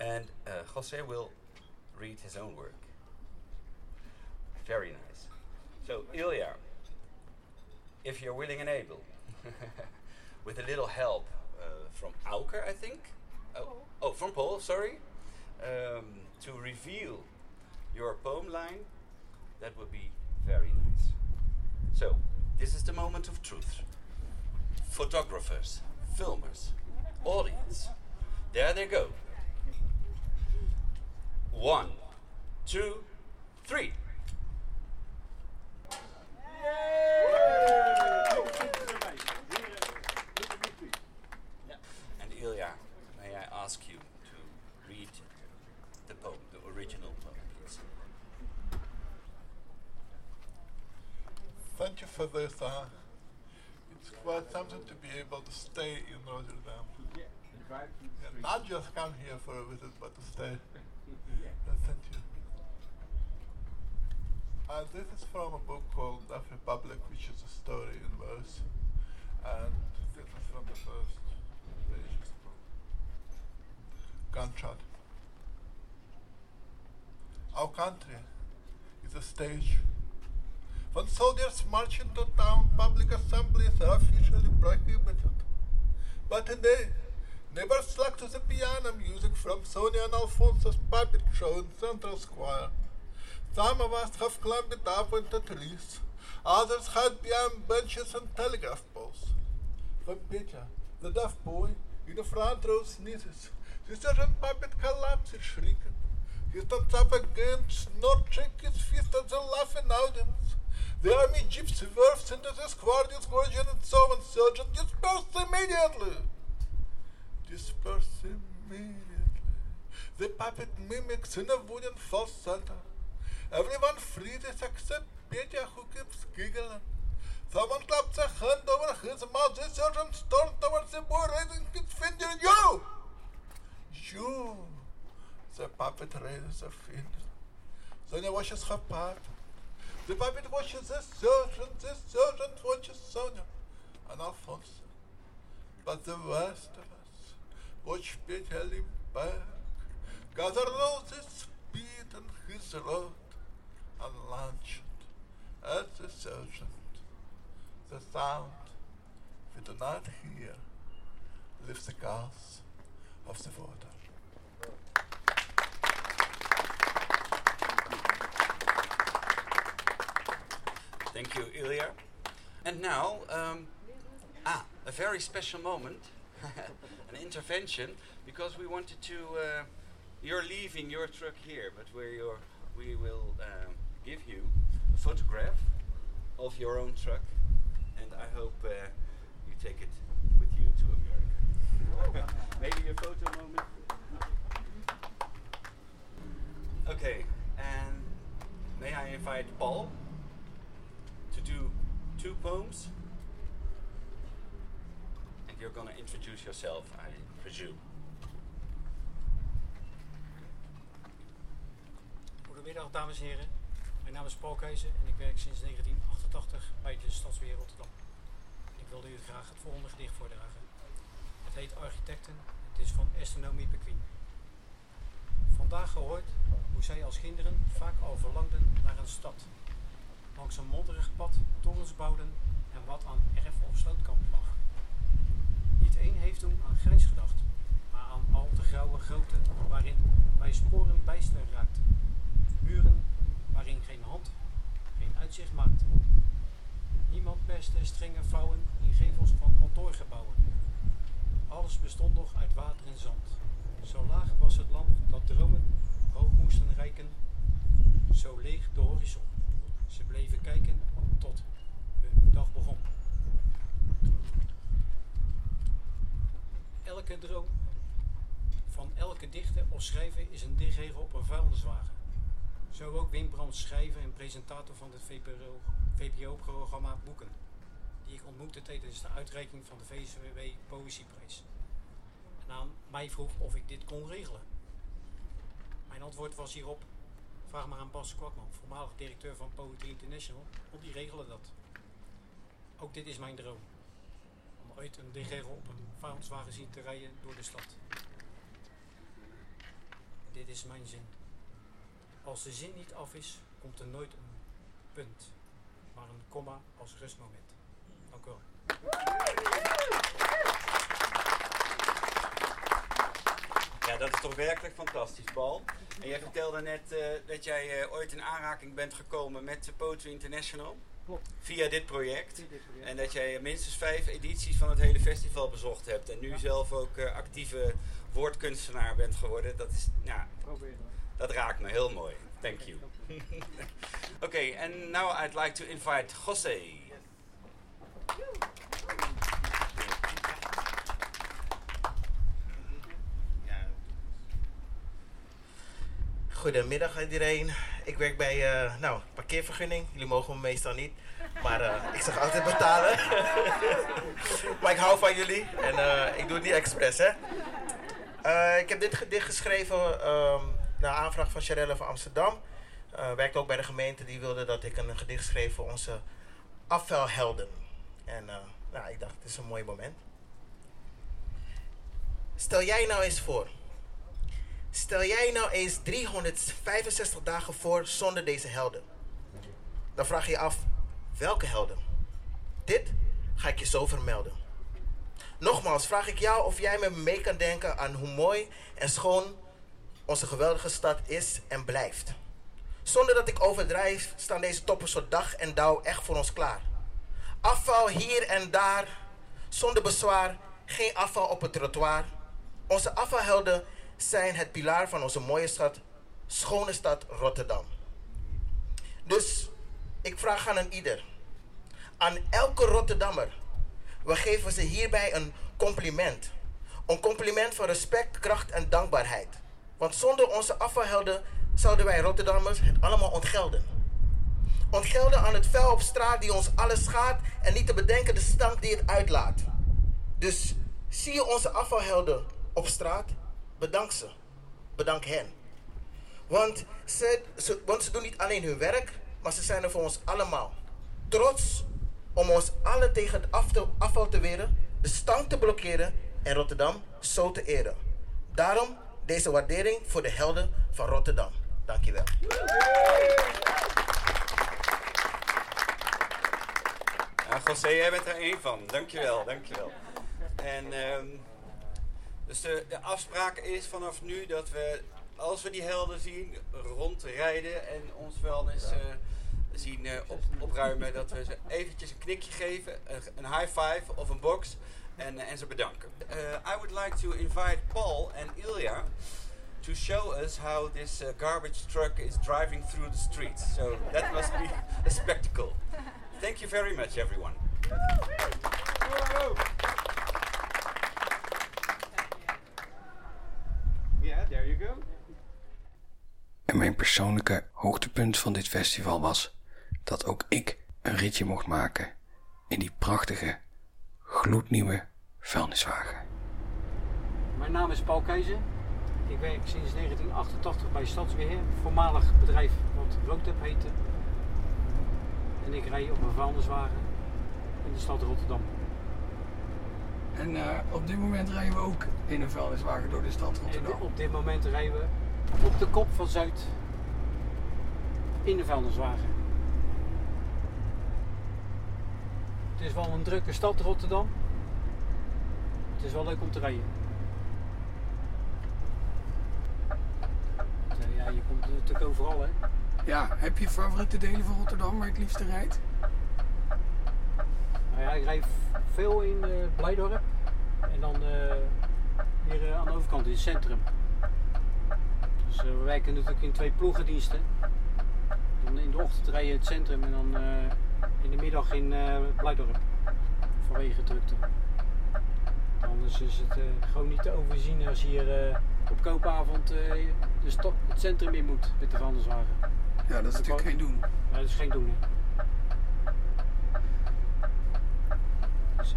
And uh, Jose will read his own work. Very nice. So, Ilya, if you're willing and able, with a little help uh, from Auker, I think. Oh, oh, from Paul, sorry. Um, to reveal your poem line, that would be very nice. So, this is the moment of truth. Photographers, filmers, audience. There they go. One, two, three. And Ilya, may I ask you to read the poem, the original poem, please? Thank you for this. Uh, it's quite something to be able to stay in Rotterdam. And not just come here for a visit, but to stay. Uh, thank you. Uh, this is from a book called The Republic, which is a story in verse. And this is from the first page. Gunshot. Our country is a stage. When soldiers march into town, public assemblies are officially prohibited. But today, neighbors flock to the piano music from Sonia and Alfonso's puppet show in Central Square. Some of us have climbed up into trees. Others hide behind benches and telegraph poles. When Peter, the deaf boy, in the front row sneezes, the sergeant puppet collapses shrieking. He stands up again, snorting his fist at the laughing audience. The army jeep swerves into the square, discouraging and so on. Sergeant, disperse immediately! Disperse immediately. The puppet mimics in a wooden falsetto. Everyone freezes except Petya who keeps giggling. Someone claps a hand over his mouth. The sergeant storms towards the boy, raising his finger. You! You! The puppet raises a finger. Then Sonia washes her part. The puppet watches the sergeant. The sergeant watches Sonia and Alfonso. But the rest of us watch limp back, gather roses, speed on his road, and launched at the sergeant. The sound we do not hear lifts the gas of the water. Thank you, Ilya. And now, um, ah, a very special moment, an intervention, because we wanted to. Uh, you're leaving your truck here, but we we will um, give you a photograph of your own truck, and I hope uh, you take it with you to America. Maybe a photo moment. Okay, and may I invite Paul to do two poems? And you're gonna introduce yourself, I. Goedemiddag dames en heren. Mijn naam is Paul Keizer en ik werk sinds 1988 bij de Stadsbeheer Rotterdam. Ik wilde u graag het volgende gedicht voordragen. Het heet Architecten en het is van Astronomie Pequien. Vandaag gehoord hoe zij als kinderen vaak al verlangden naar een stad. Langs een modderig pad torens bouwden en wat aan erf- of slootkant lag. Niet één heeft toen aan grijs gedacht, maar aan al de grauwe grootte waarin wij sporen bijster raakten. Muren waarin geen hand, geen uitzicht maakte. Niemand perste strenge vouwen in gevels van kantoorgebouwen. Alles bestond nog uit water en zand. Zo laag was het land dat dromen hoog moesten reiken, zo leeg de horizon. Ze bleven kijken tot hun dag begon. Elke droom van elke dichter of schrijver is een dichtregel op een vuilniswagen. Zo ook Wim Brands, schrijver en presentator van het VPRO-programma Boeken, die ik ontmoette tijdens de uitreiking van de VCW Poëzieprijs. En aan mij vroeg of ik dit kon regelen. Mijn antwoord was hierop, vraag maar aan Bas Kwakman, voormalig directeur van Poetry International, want die regelen dat. Ook dit is mijn droom, om ooit een dichtregel op een vuilniswagen zien te rijden door de stad. Dit is mijn zin. Als de zin niet af is, komt er nooit een punt, maar een komma als rustmoment. Dank u wel. Ja, dat is toch werkelijk fantastisch, Paul. En jij vertelde net eh, dat jij eh, ooit in aanraking bent gekomen met de Poetry International. Klopt. Via dit project. Via dit project. En dat jij minstens vijf edities van het hele festival bezocht hebt. En nu zelf ook eh, actieve woordkunstenaar bent geworden. Dat is, Probeer dan. dat raakt me heel mooi. Thank you. Oké, and now I'd like to invite José. Goedemiddag iedereen. Ik werk bij eh, nou, parkeervergunning. Jullie mogen me meestal niet. Maar eh, ik zeg altijd betalen. maar ik hou van jullie. En eh, ik doe het niet expres, hè. Ik heb dit gedicht geschreven ehm naar aanvraag van Charelle van Amsterdam. Eh werkt ook bij de gemeente. Die wilde dat ik een gedicht schreef voor onze afvalhelden. En nou, ik dacht, het is een mooi moment. Stel jij nou eens voor. Stel jij nou eens 365 dagen voor zonder deze helden. Dan vraag je je af, welke helden? Dit ga ik je zo vermelden. Nogmaals vraag ik jou of jij me mee kan denken aan hoe mooi en schoon onze geweldige stad is en blijft. Zonder dat ik overdrijf, staan deze toppen zo dag en dauw echt voor ons klaar. Afval hier en daar, zonder bezwaar, geen afval op het trottoir. Onze afvalhelden zijn het pilaar van onze mooie stad, schone stad Rotterdam. Dus ik vraag aan een ieder, aan elke Rotterdammer, we geven ze hierbij een compliment. Een compliment van respect, kracht en dankbaarheid. Want zonder onze afvalhelden zouden wij Rotterdammers het allemaal ontgelden. Ontgelden aan het vuil op straat die ons alles schaadt en niet te bedenken de stank die het uitlaat. Dus zie je onze afvalhelden op straat? Bedank ze. Bedank hen. Want ze, ze, doen niet alleen hun werk, maar ze zijn er voor ons allemaal. Trots om ons allen tegen het afval te weren, de stank te blokkeren en Rotterdam zo te eren. Daarom deze waardering voor de helden van Rotterdam. Dankjewel. Ja, José, jij bent er één van. Dankjewel, dankjewel. En ehm, dus de, de afspraak is vanaf nu dat we, als we die helden zien, rondrijden en ons vuilnis eh zien eh, op, opruimen, dat we ze eventjes een knikje geven, een, een high five of een box en, eh, en ze bedanken. Eh, I would like to invite Paul and Ilya to show us how this uh, garbage truck is driving through the streets. So that must be a spectacle. Thank you very much, everyone. Mijn persoonlijke hoogtepunt van dit festival was dat ook ik een ritje mocht maken in die prachtige, gloednieuwe vuilniswagen. Mijn naam is Paul Keizer. Ik werk sinds 1988 bij Stadsbeheer, voormalig bedrijf wat Roodtep heette. En ik rij op een vuilniswagen in de stad Rotterdam. En eh, op dit moment rijden we ook in een vuilniswagen door de stad En Rotterdam. op dit moment rijden we op de kop van Zuid in de vuilniswagen. Het is wel een drukke stad Rotterdam. Het is wel leuk om te rijden. Ja, je komt natuurlijk overal hè. Ja, heb je favoriete delen van Rotterdam waar je het liefste rijdt? Nou ja, ik rijd veel in eh, Blijdorp en dan eh, hier eh, aan de overkant in het centrum. Dus eh, we werken natuurlijk in twee ploegendiensten. Dan in de ochtend rij je in het centrum en dan eh, in de middag in eh Blijdorp. Vanwege drukte. Anders is het gewoon niet te overzien als je hier op koopavond de sto- het centrum in moet met de vuilniswagen. Ja, dat is natuurlijk geen doen. Ja, dat is geen doen. hè. Dus,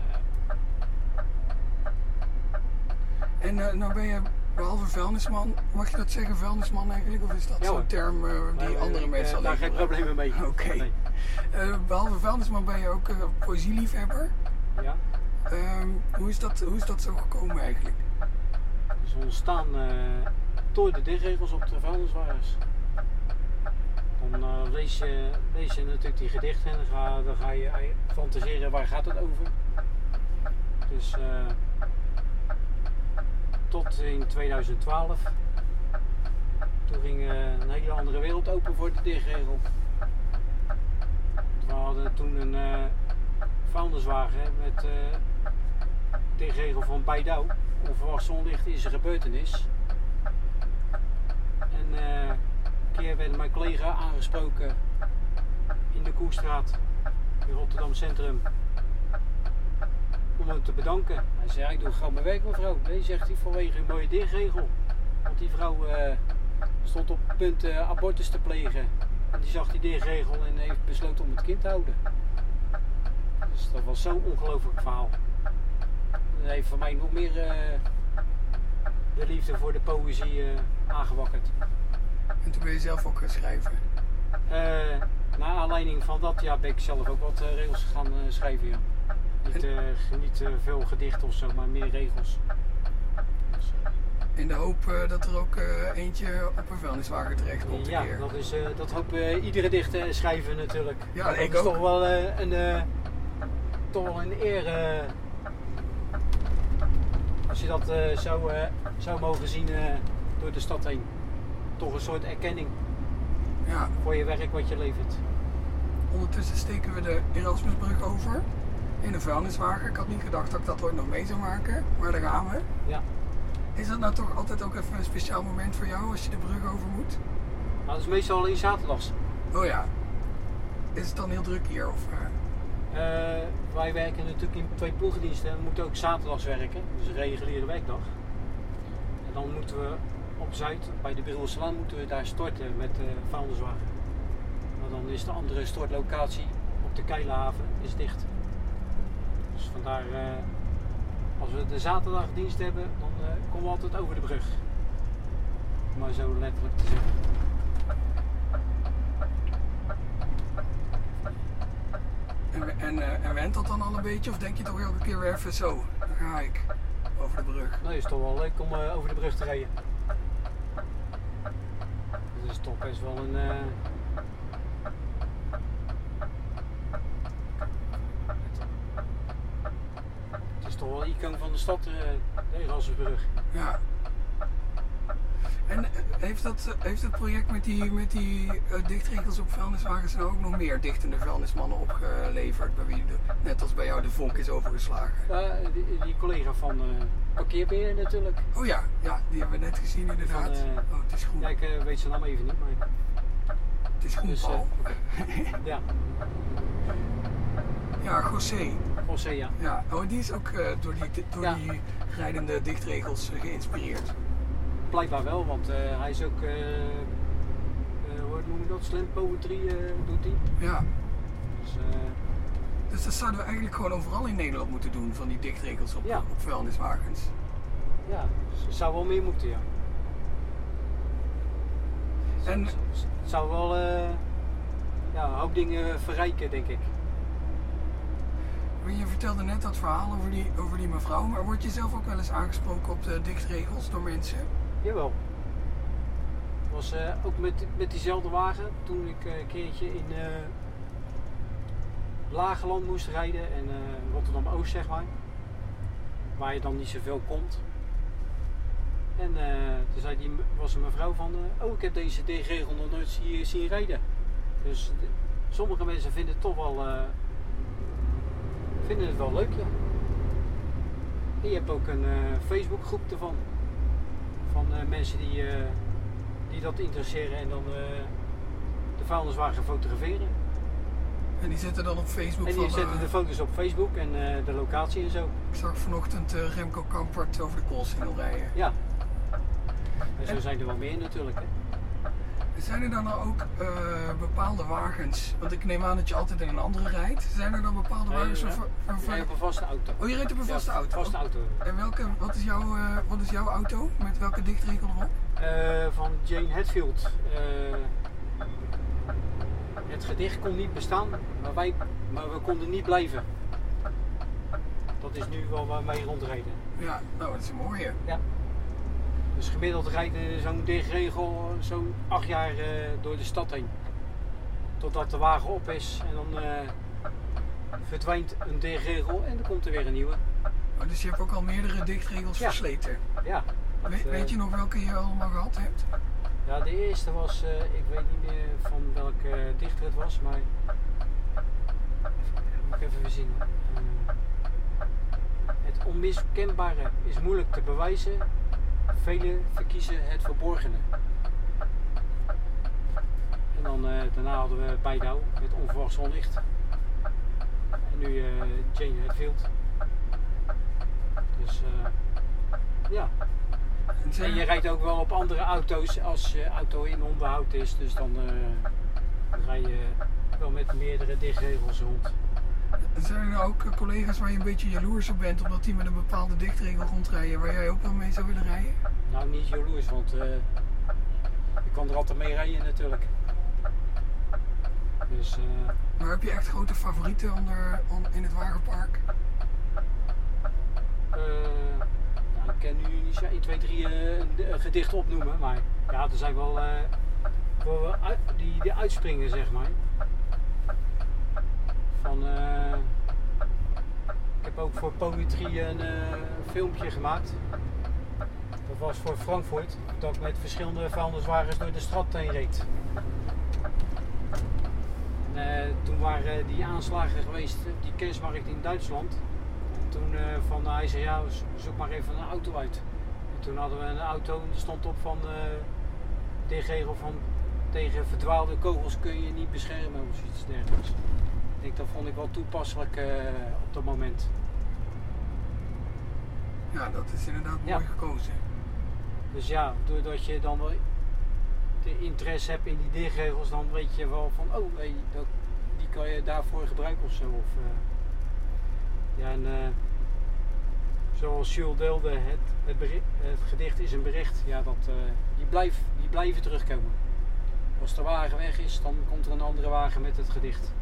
En eh, nou ben je behalve vuilnisman, mag je dat zeggen vuilnisman eigenlijk? Of is dat Ja, zo'n term eh, die Nee, andere ik, mensen eh, alleen daar geen problemen mee. Oké. Nee. Eh, behalve vuilnisman ben je ook eh, poëzieliefhebber. Ja. Ehm, hoe, is dat, hoe is dat zo gekomen eigenlijk? Dus we ontstaan eh, door de dichtregels op de vuilniswagens. Dan eh, lees, je, lees je natuurlijk die gedichten en dan ga, dan ga je fantaseren waar gaat het over. Dus eh, tot in 2012. Toen ging eh, een hele andere wereld open voor de dichtregel. We hadden toen een vuilniswagen met eh dichtregel van Baidouw. Onverwacht zonlicht is een gebeurtenis. En een keer werd mijn collega aangesproken in de Koestraat in Rotterdam Centrum om hem te bedanken. Hij zei, ja, ik doe gewoon mijn werk mevrouw. Nee, zegt hij, vanwege een mooie dichtregel. Want die vrouw eh, stond op het punt eh, abortus te plegen. En die zag die dichtregel en heeft besloten om het kind te houden. Dus dat was zo'n ongelooflijk verhaal. Dat heeft voor mij nog meer eh, de liefde voor de poëzie aangewakkerd. En toen ben je zelf ook gaan schrijven. Naar aanleiding van dat ja, ben ik zelf ook wat regels gaan schrijven. Ja. Niet, eh, niet eh, veel gedichten of zo, maar meer regels. In de hoop eh, dat er ook eentje op een vuilniswagen terecht komt. Ja, keer. dat, is, dat hoopt eh, iedere dichter schrijven natuurlijk. Ja, dat ik is ook. toch wel een, toch wel een eer als je dat zou, zou mogen zien door de stad heen. Toch een soort erkenning Ja. voor je werk wat je levert. Ondertussen steken we de Erasmusbrug over in een vuilniswagen. Ik had niet gedacht dat ik dat ooit nog mee zou maken, maar daar gaan we. Ja. Is dat nou toch altijd ook even een speciaal moment voor jou als je de brug over moet? Nou, dat is meestal alleen zaterdags. Oh ja. Is het dan heel druk hier? Of, eh? Eh, wij werken natuurlijk in twee ploegendiensten en we moeten ook zaterdags werken, dus een reguliere werkdag. En dan moeten we op Zuid, bij de Birelselaan, moeten we daar storten met de vuilniswagen. Maar dan is de andere stortlocatie op de Keilenhaven is dicht. Dus vandaar, eh, als we de zaterdagdienst hebben, dan eh, komen we altijd over de brug. Om maar zo letterlijk te zeggen. En, en, eh, en went dat dan al een beetje? Of denk je toch elke keer weer even zo? Dan ga ik over de brug. Nee, is toch wel leuk om over de brug te rijden. Dat is toch best wel een. Toch wel icoon van de stad, eh, de Erasmusbrug. Ja. En eh, heeft, dat, eh, heeft het project met die, met die eh, dichtregels op vuilniswagens nou ook nog meer dichtende vuilnismannen opgeleverd? Bij wie de, net als bij jou de vonk is overgeslagen? Die, die collega van eh parkeerbeheer natuurlijk. Oh ja, ja, die hebben we net gezien inderdaad. Van, eh, oh, het is groen. Ja, ik eh, weet zijn naam even niet, maar. Het is groen, Dus, eh, ja, Ja, José. Ja. Ja, oh, die is ook eh, door, die, door Ja. die rijdende dichtregels eh, geïnspireerd. Blijkbaar wel, want eh, hij is ook eh, dat? Slam poetry doet hij. Ja. Dus, Dus dat zouden we eigenlijk gewoon overal in Nederland moeten doen, van die dichtregels op, Ja. op vuilniswagens. ja, het zou wel meer moeten, ja. En Het zou wel ja, een hoop dingen verrijken, denk ik. Je vertelde net dat verhaal over die, over die mevrouw, maar word je zelf ook wel eens aangesproken op de dichtregels door mensen? Jawel. Het was eh, ook met, met diezelfde wagen toen ik eh, een keertje in eh Lageland moest rijden en Rotterdam Oost zeg maar. Waar je dan niet zoveel komt. En toen zei die, was een mevrouw van, oh ik heb deze D-regel nog nooit zien, zien rijden. Dus sommige mensen vinden het toch wel, vinden het wel leuk ja. En je hebt ook een eh, Facebookgroep ervan van eh, mensen die, eh, die dat interesseren en dan de vuilniswagen fotograferen. En die zetten dan op Facebook En die van... zetten de foto's op Facebook en de locatie en zo. Ik zag vanochtend Remco Kampert over de Koolsingel rijden. Ja. En zo zijn er wel meer natuurlijk. Hè. Zijn er dan nou ook eh, bepaalde wagens? Want ik neem aan dat je altijd in een andere rijdt. Zijn er dan bepaalde Nee, wagens? waarvan- Nee, op een vaste auto. Oh, je rijdt op een Ja, vaste auto? vaste auto. En welke, wat, is jouw, eh, wat is jouw auto? Met welke dichtregel erop? Eh, van Jane Hatfield. Eh, het gedicht kon niet bestaan, maar, wij, maar we konden niet blijven. Dat is nu wel waar wij rondrijden. Ja, nou dat is een mooie. Ja. Dus gemiddeld rijdt eh, zo'n dichtregel eh, zo'n acht jaar eh, door de stad heen. Totdat de wagen op is en dan eh, verdwijnt een dichtregel en dan komt er weer een nieuwe. Oh, dus je hebt ook al meerdere dichtregels Ja. versleten. Ja. dat, We- eh, weet je nog welke je allemaal gehad hebt? Ja, de eerste was, eh, ik weet niet meer van welke eh, dichter het was, maar. Even, moet ik even. Eh, het onmiskenbare is moeilijk te bewijzen. Velen verkiezen het verborgene. En dan eh, daarna hadden we Beidouw met onverwachts zonlicht. En nu eh, Jane Hatfield. Dus eh, ja. En je rijdt ook wel op andere auto's als je auto in onderhoud is. Dus dan rij je wel met meerdere dichtregels rond. Zijn er ook eh, collega's waar je een beetje jaloers op bent omdat die met een bepaalde dichtregel rondrijden waar jij ook wel mee zou willen rijden? Nou, niet jaloers, want eh je kan er altijd mee rijden natuurlijk. Dus eh, Maar heb je echt grote favorieten onder, on- in het wagenpark? nou, ik kan nu niet zo 1, 2, 3 eh, een, een gedicht opnoemen. Maar ja, er zijn wel, die, die uitspringen, zeg maar. Eh, ik heb ook voor Poetry een eh, filmpje gemaakt. Dat was voor Frankfurt, dat ik met verschillende vuilniswagens door de stad heen reed. Eh, toen waren die aanslagen geweest op die kerstmarkt in Duitsland. Toen van hij zei ja, zo- zoek maar even een auto uit. En toen hadden we een auto en er stond op van regel van tegen verdwaalde kogels kun je niet beschermen of iets dergelijks. Ik dat vond ik wel toepasselijk eh, op dat moment. Ja, dat is inderdaad Ja. mooi gekozen. Dus ja, doordat je dan wel de interesse hebt in die dichtregels, dan weet je wel van, oh, hey, dat, die kan je daarvoor gebruiken of zo. Of, eh, ja, en eh, zoals Jules deelde, het, het, gedicht is een bericht, ja, dat, die, blijft, die blijven terugkomen. Als de wagen weg is, dan komt er een andere wagen met het gedicht.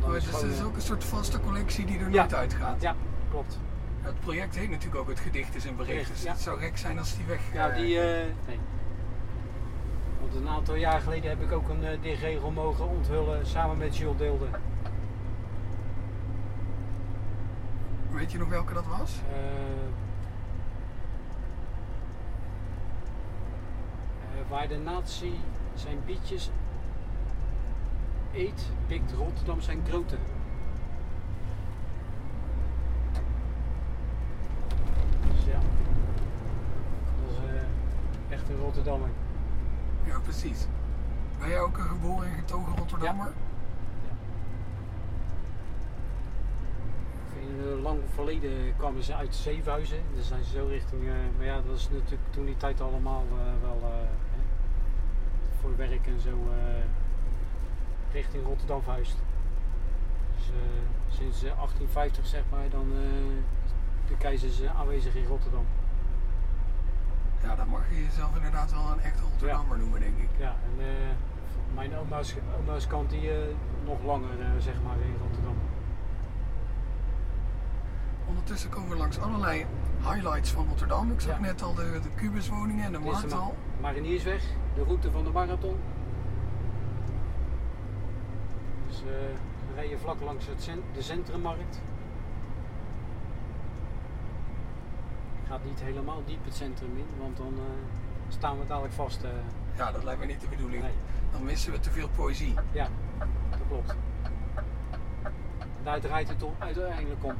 Dan is dus gewoon, het is eh, ook een soort vaste collectie die er Ja. nooit uitgaat. Ja, klopt. Het project heet natuurlijk ook Het Gedicht is een bericht. Bericht, Dus ja. het zou gek zijn als die weg... Ja, eh, die. eh, nee. Want een aantal jaar geleden heb ik ook een uh, dichtregel mogen onthullen samen met Jules Deelde. Weet je nog welke dat was? Eh, eh, waar de natie zijn bietjes eet, pikt Rotterdam zijn grote. Dus ja, dat is eh, echt een Rotterdammer. Ja, precies. Ben jij ook een geboren en getogen Rotterdammer? In een lang verleden kwamen ze uit Zevenhuizen. Dan zijn ze zo richting. eh, maar ja, dat is natuurlijk toen die tijd allemaal eh, wel. eh, voor werk en zo eh, richting Rotterdam verhuisd. Dus eh, sinds eh, 1850 zeg maar, dan eh, de keizers eh, aanwezig in Rotterdam. Ja, dan mag je jezelf inderdaad wel een echte Rotterdammer noemen, denk ik. Ja, en eh, mijn oma's, oma's kant die eh, nog langer eh, zeg maar in Rotterdam. Ondertussen komen we langs allerlei highlights van Rotterdam. Ik zag Ja. net al de, de kubuswoningen en de Dit is de markthal. Ma- Mariniersweg, de route van de marathon. Dus eh, we rijden vlak langs het cent- de centrummarkt. Ik ga niet helemaal diep het centrum in, want dan eh, staan we dadelijk vast. eh. Ja, dat lijkt me niet de bedoeling. Nee. Dan missen we te veel poëzie. Ja, dat klopt. Daar draait het om, uiteindelijk om.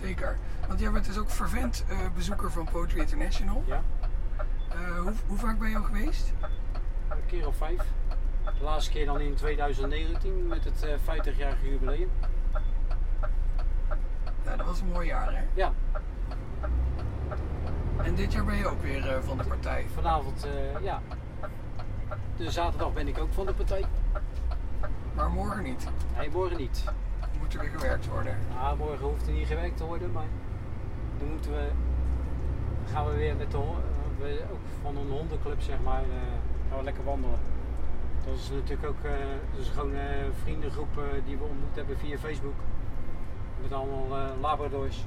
Zeker. Want jij bent dus ook vervent bezoeker van Poetry International. Ja. Hoe, hoe vaak ben je al geweest? Een keer of vijf. De laatste keer dan in 2019 met het eh 50-jarige jubileum. Ja, dat was een mooi jaar, hè? Ja. En dit jaar ben je ook weer eh, van de partij. Vanavond, eh, ja. De zaterdag ben ik ook van de partij. Maar morgen niet. Nee, morgen niet. Moet er weer gewerkt worden. Nou, morgen hoeft er niet gewerkt te worden, maar dan moeten we, dan gaan we weer met de eh, ook van een hondenclub zeg maar, eh, gaan we lekker wandelen. Dat is natuurlijk ook, eh, dat is gewoon een vriendengroep eh, die we ontmoet hebben via Facebook. Met allemaal eh, labradors.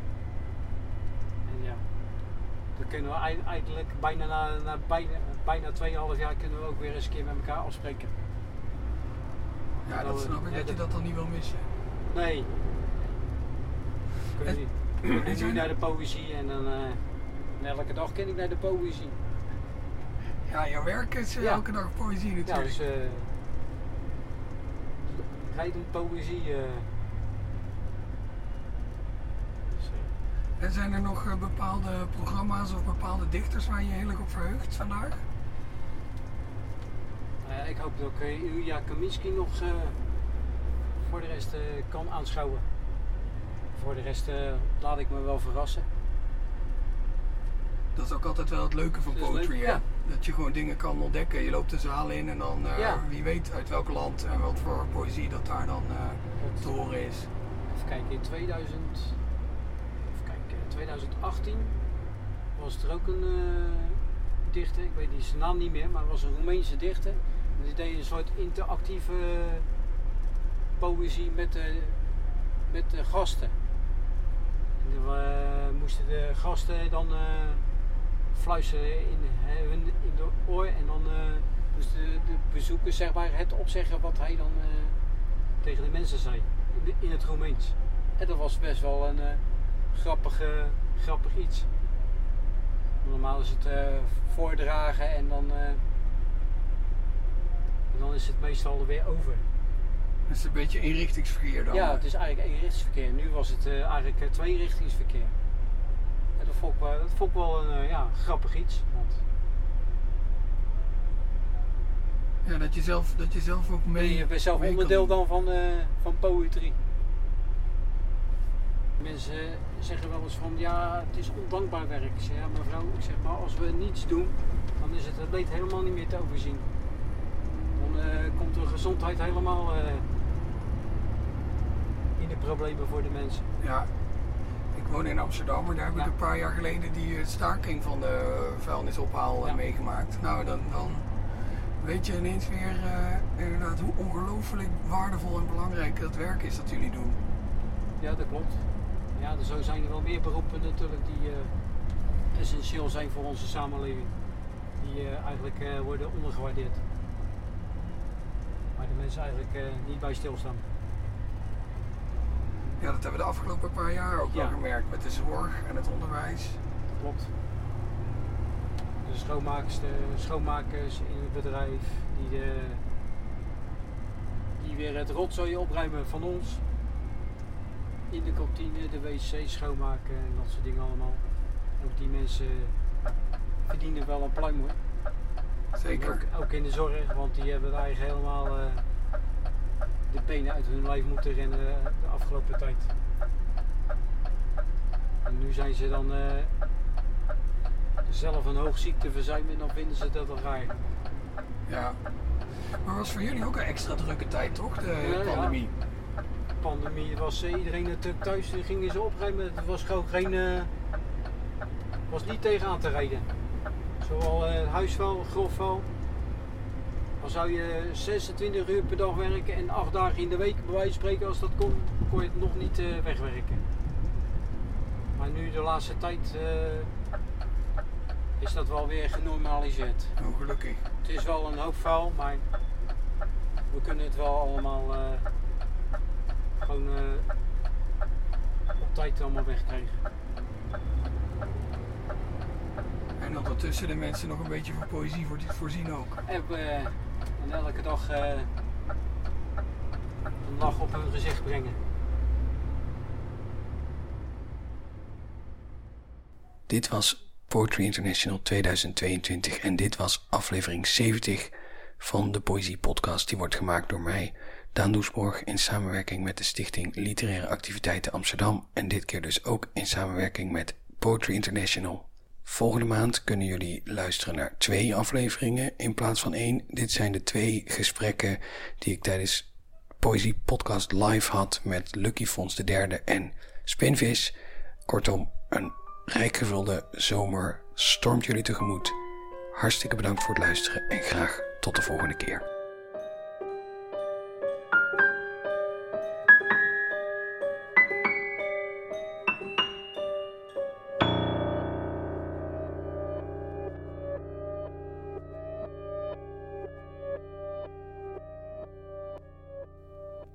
En ja, dan kunnen we ei- eigenlijk bijna na, na bijna, bijna 2,5 jaar kunnen we ook weer eens een keer met elkaar afspreken. Ja, dat we- snap ik ja, dat je dat dan niet wil missen. Nee. Ik En- nu, ik en nu naar de poëzie en dan en elke dag ken ik naar de poëzie. Ja, jouw werk is eh, Ja. elke dag poëzie Ja, natuurlijk. dus eh rijdend poëzie. eh. Dus, En zijn er nog bepaalde programma's of bepaalde dichters waar je heel erg op verheugt vandaag? ik hoop dat ik Ilja Kaminski nog voor de rest kan aanschouwen. Voor de rest laat ik me wel verrassen. Dat is ook altijd wel het leuke van leuk, poetry, hè? ja. Dat je gewoon dingen kan ontdekken. Je loopt de zaal in en dan eh, Ja. wie weet uit welk land en wat voor poëzie dat daar dan eh, te horen is. Even kijken, in 2000, even kijken, in 2018 was er ook een eh, dichter, ik weet die zijn naam niet meer, maar het was een Roemeense dichter. En die deed een soort interactieve poëzie met de, met de gasten. En dan moesten de gasten dan fluisteren in, hun in de oor en dan eh, moesten de, de bezoekers zeg maar, het opzeggen wat hij dan eh, tegen de mensen zei in, de- in het Roemeens. En dat was best wel een eh, grappig, grappig iets. Normaal is het voordragen en dan, en dan is het meestal weer over. Dat is een beetje inrichtingsverkeer dan. Ja, het is eigenlijk eenrichtingsverkeer. Nu was het eigenlijk tweerichtingsverkeer. Dat vond ik wel, dat vond ik wel een eh, ja, grappig iets. Want Ja, dat je zelf, dat je zelf ook mee. je bent zelf onderdeel dan van, eh van poëtrie. Mensen zeggen wel eens van ja, het is ondankbaar werk. Ik zeg ja mevrouw, ik zeg maar als we niets doen, dan is het, het leed helemaal niet meer te overzien. Dan eh, komt de gezondheid helemaal in de problemen voor de mensen. Ja, ik woon in Amsterdam, maar daar heb ik een paar jaar geleden die eh, staking van de vuilnisophaal eh, meegemaakt. Nou, dan, dan weet je ineens weer eh, inderdaad hoe ongelooflijk waardevol en belangrijk dat werk is dat jullie doen. Ja, dat klopt. Ja, er zo zijn er wel meer beroepen natuurlijk die eh, essentieel zijn voor onze samenleving. Die eh, eigenlijk eh, worden ondergewaardeerd. Waar de mensen eigenlijk eh, niet bij stilstaan. Ja, dat hebben we de afgelopen paar jaar ook wel gemerkt met de zorg en het onderwijs. Klopt. De schoonmakers, de schoonmakers in het bedrijf die, de, die weer het rotzooi opruimen van ons. In de kantine, de wc schoonmaken en dat soort dingen allemaal. Ook die mensen verdienen wel een pluim hoor. Zeker. Ook, ook in de zorg, want die hebben eigenlijk helemaal eh, de benen uit hun lijf moeten rennen eh, de afgelopen tijd. En nu zijn ze dan eh, zelf een hoog ziekteverzuim en dan vinden ze dat wel raar. Ja. Maar was voor jullie ook een extra drukke tijd, toch? De Ja, ja. pandemie. pandemie was eh, iedereen natuurlijk thuis en gingen ze opruimen. Het was gewoon geen. eh, was niet tegenaan te rijden. Zowel huisvuil, grofvuil. Dan zou je 26 uur per dag werken en 8 dagen in de week, bij wijze van spreken, als dat kon, kon je het nog niet eh, wegwerken. Maar nu de laatste tijd eh, is dat wel weer genormaliseerd. Oh, gelukkig. Het is wel een hoop vuil, maar we kunnen het wel allemaal eh, gewoon op tijd allemaal wegkrijgen. En ondertussen de mensen nog een beetje voor poëzie voor- voorzien ook. En, en elke dag eh, een lach op hun gezicht brengen. Dit was Poetry International 2022 en dit was aflevering 70 van de Poëzie Podcast. Die wordt gemaakt door mij, Daan Doesborg, in samenwerking met de Stichting Literaire Activiteiten Amsterdam en dit keer dus ook in samenwerking met Poetry International. Volgende maand kunnen jullie luisteren naar twee afleveringen in plaats van één. Dit zijn de twee gesprekken die ik tijdens Poëzie Podcast live had met Lucky Fons de derde en Spinvis. Kortom, een rijk gevulde zomer stormt jullie tegemoet. Hartstikke bedankt voor het luisteren en graag tot de volgende keer.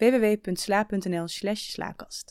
www.sla.nl/slaakast.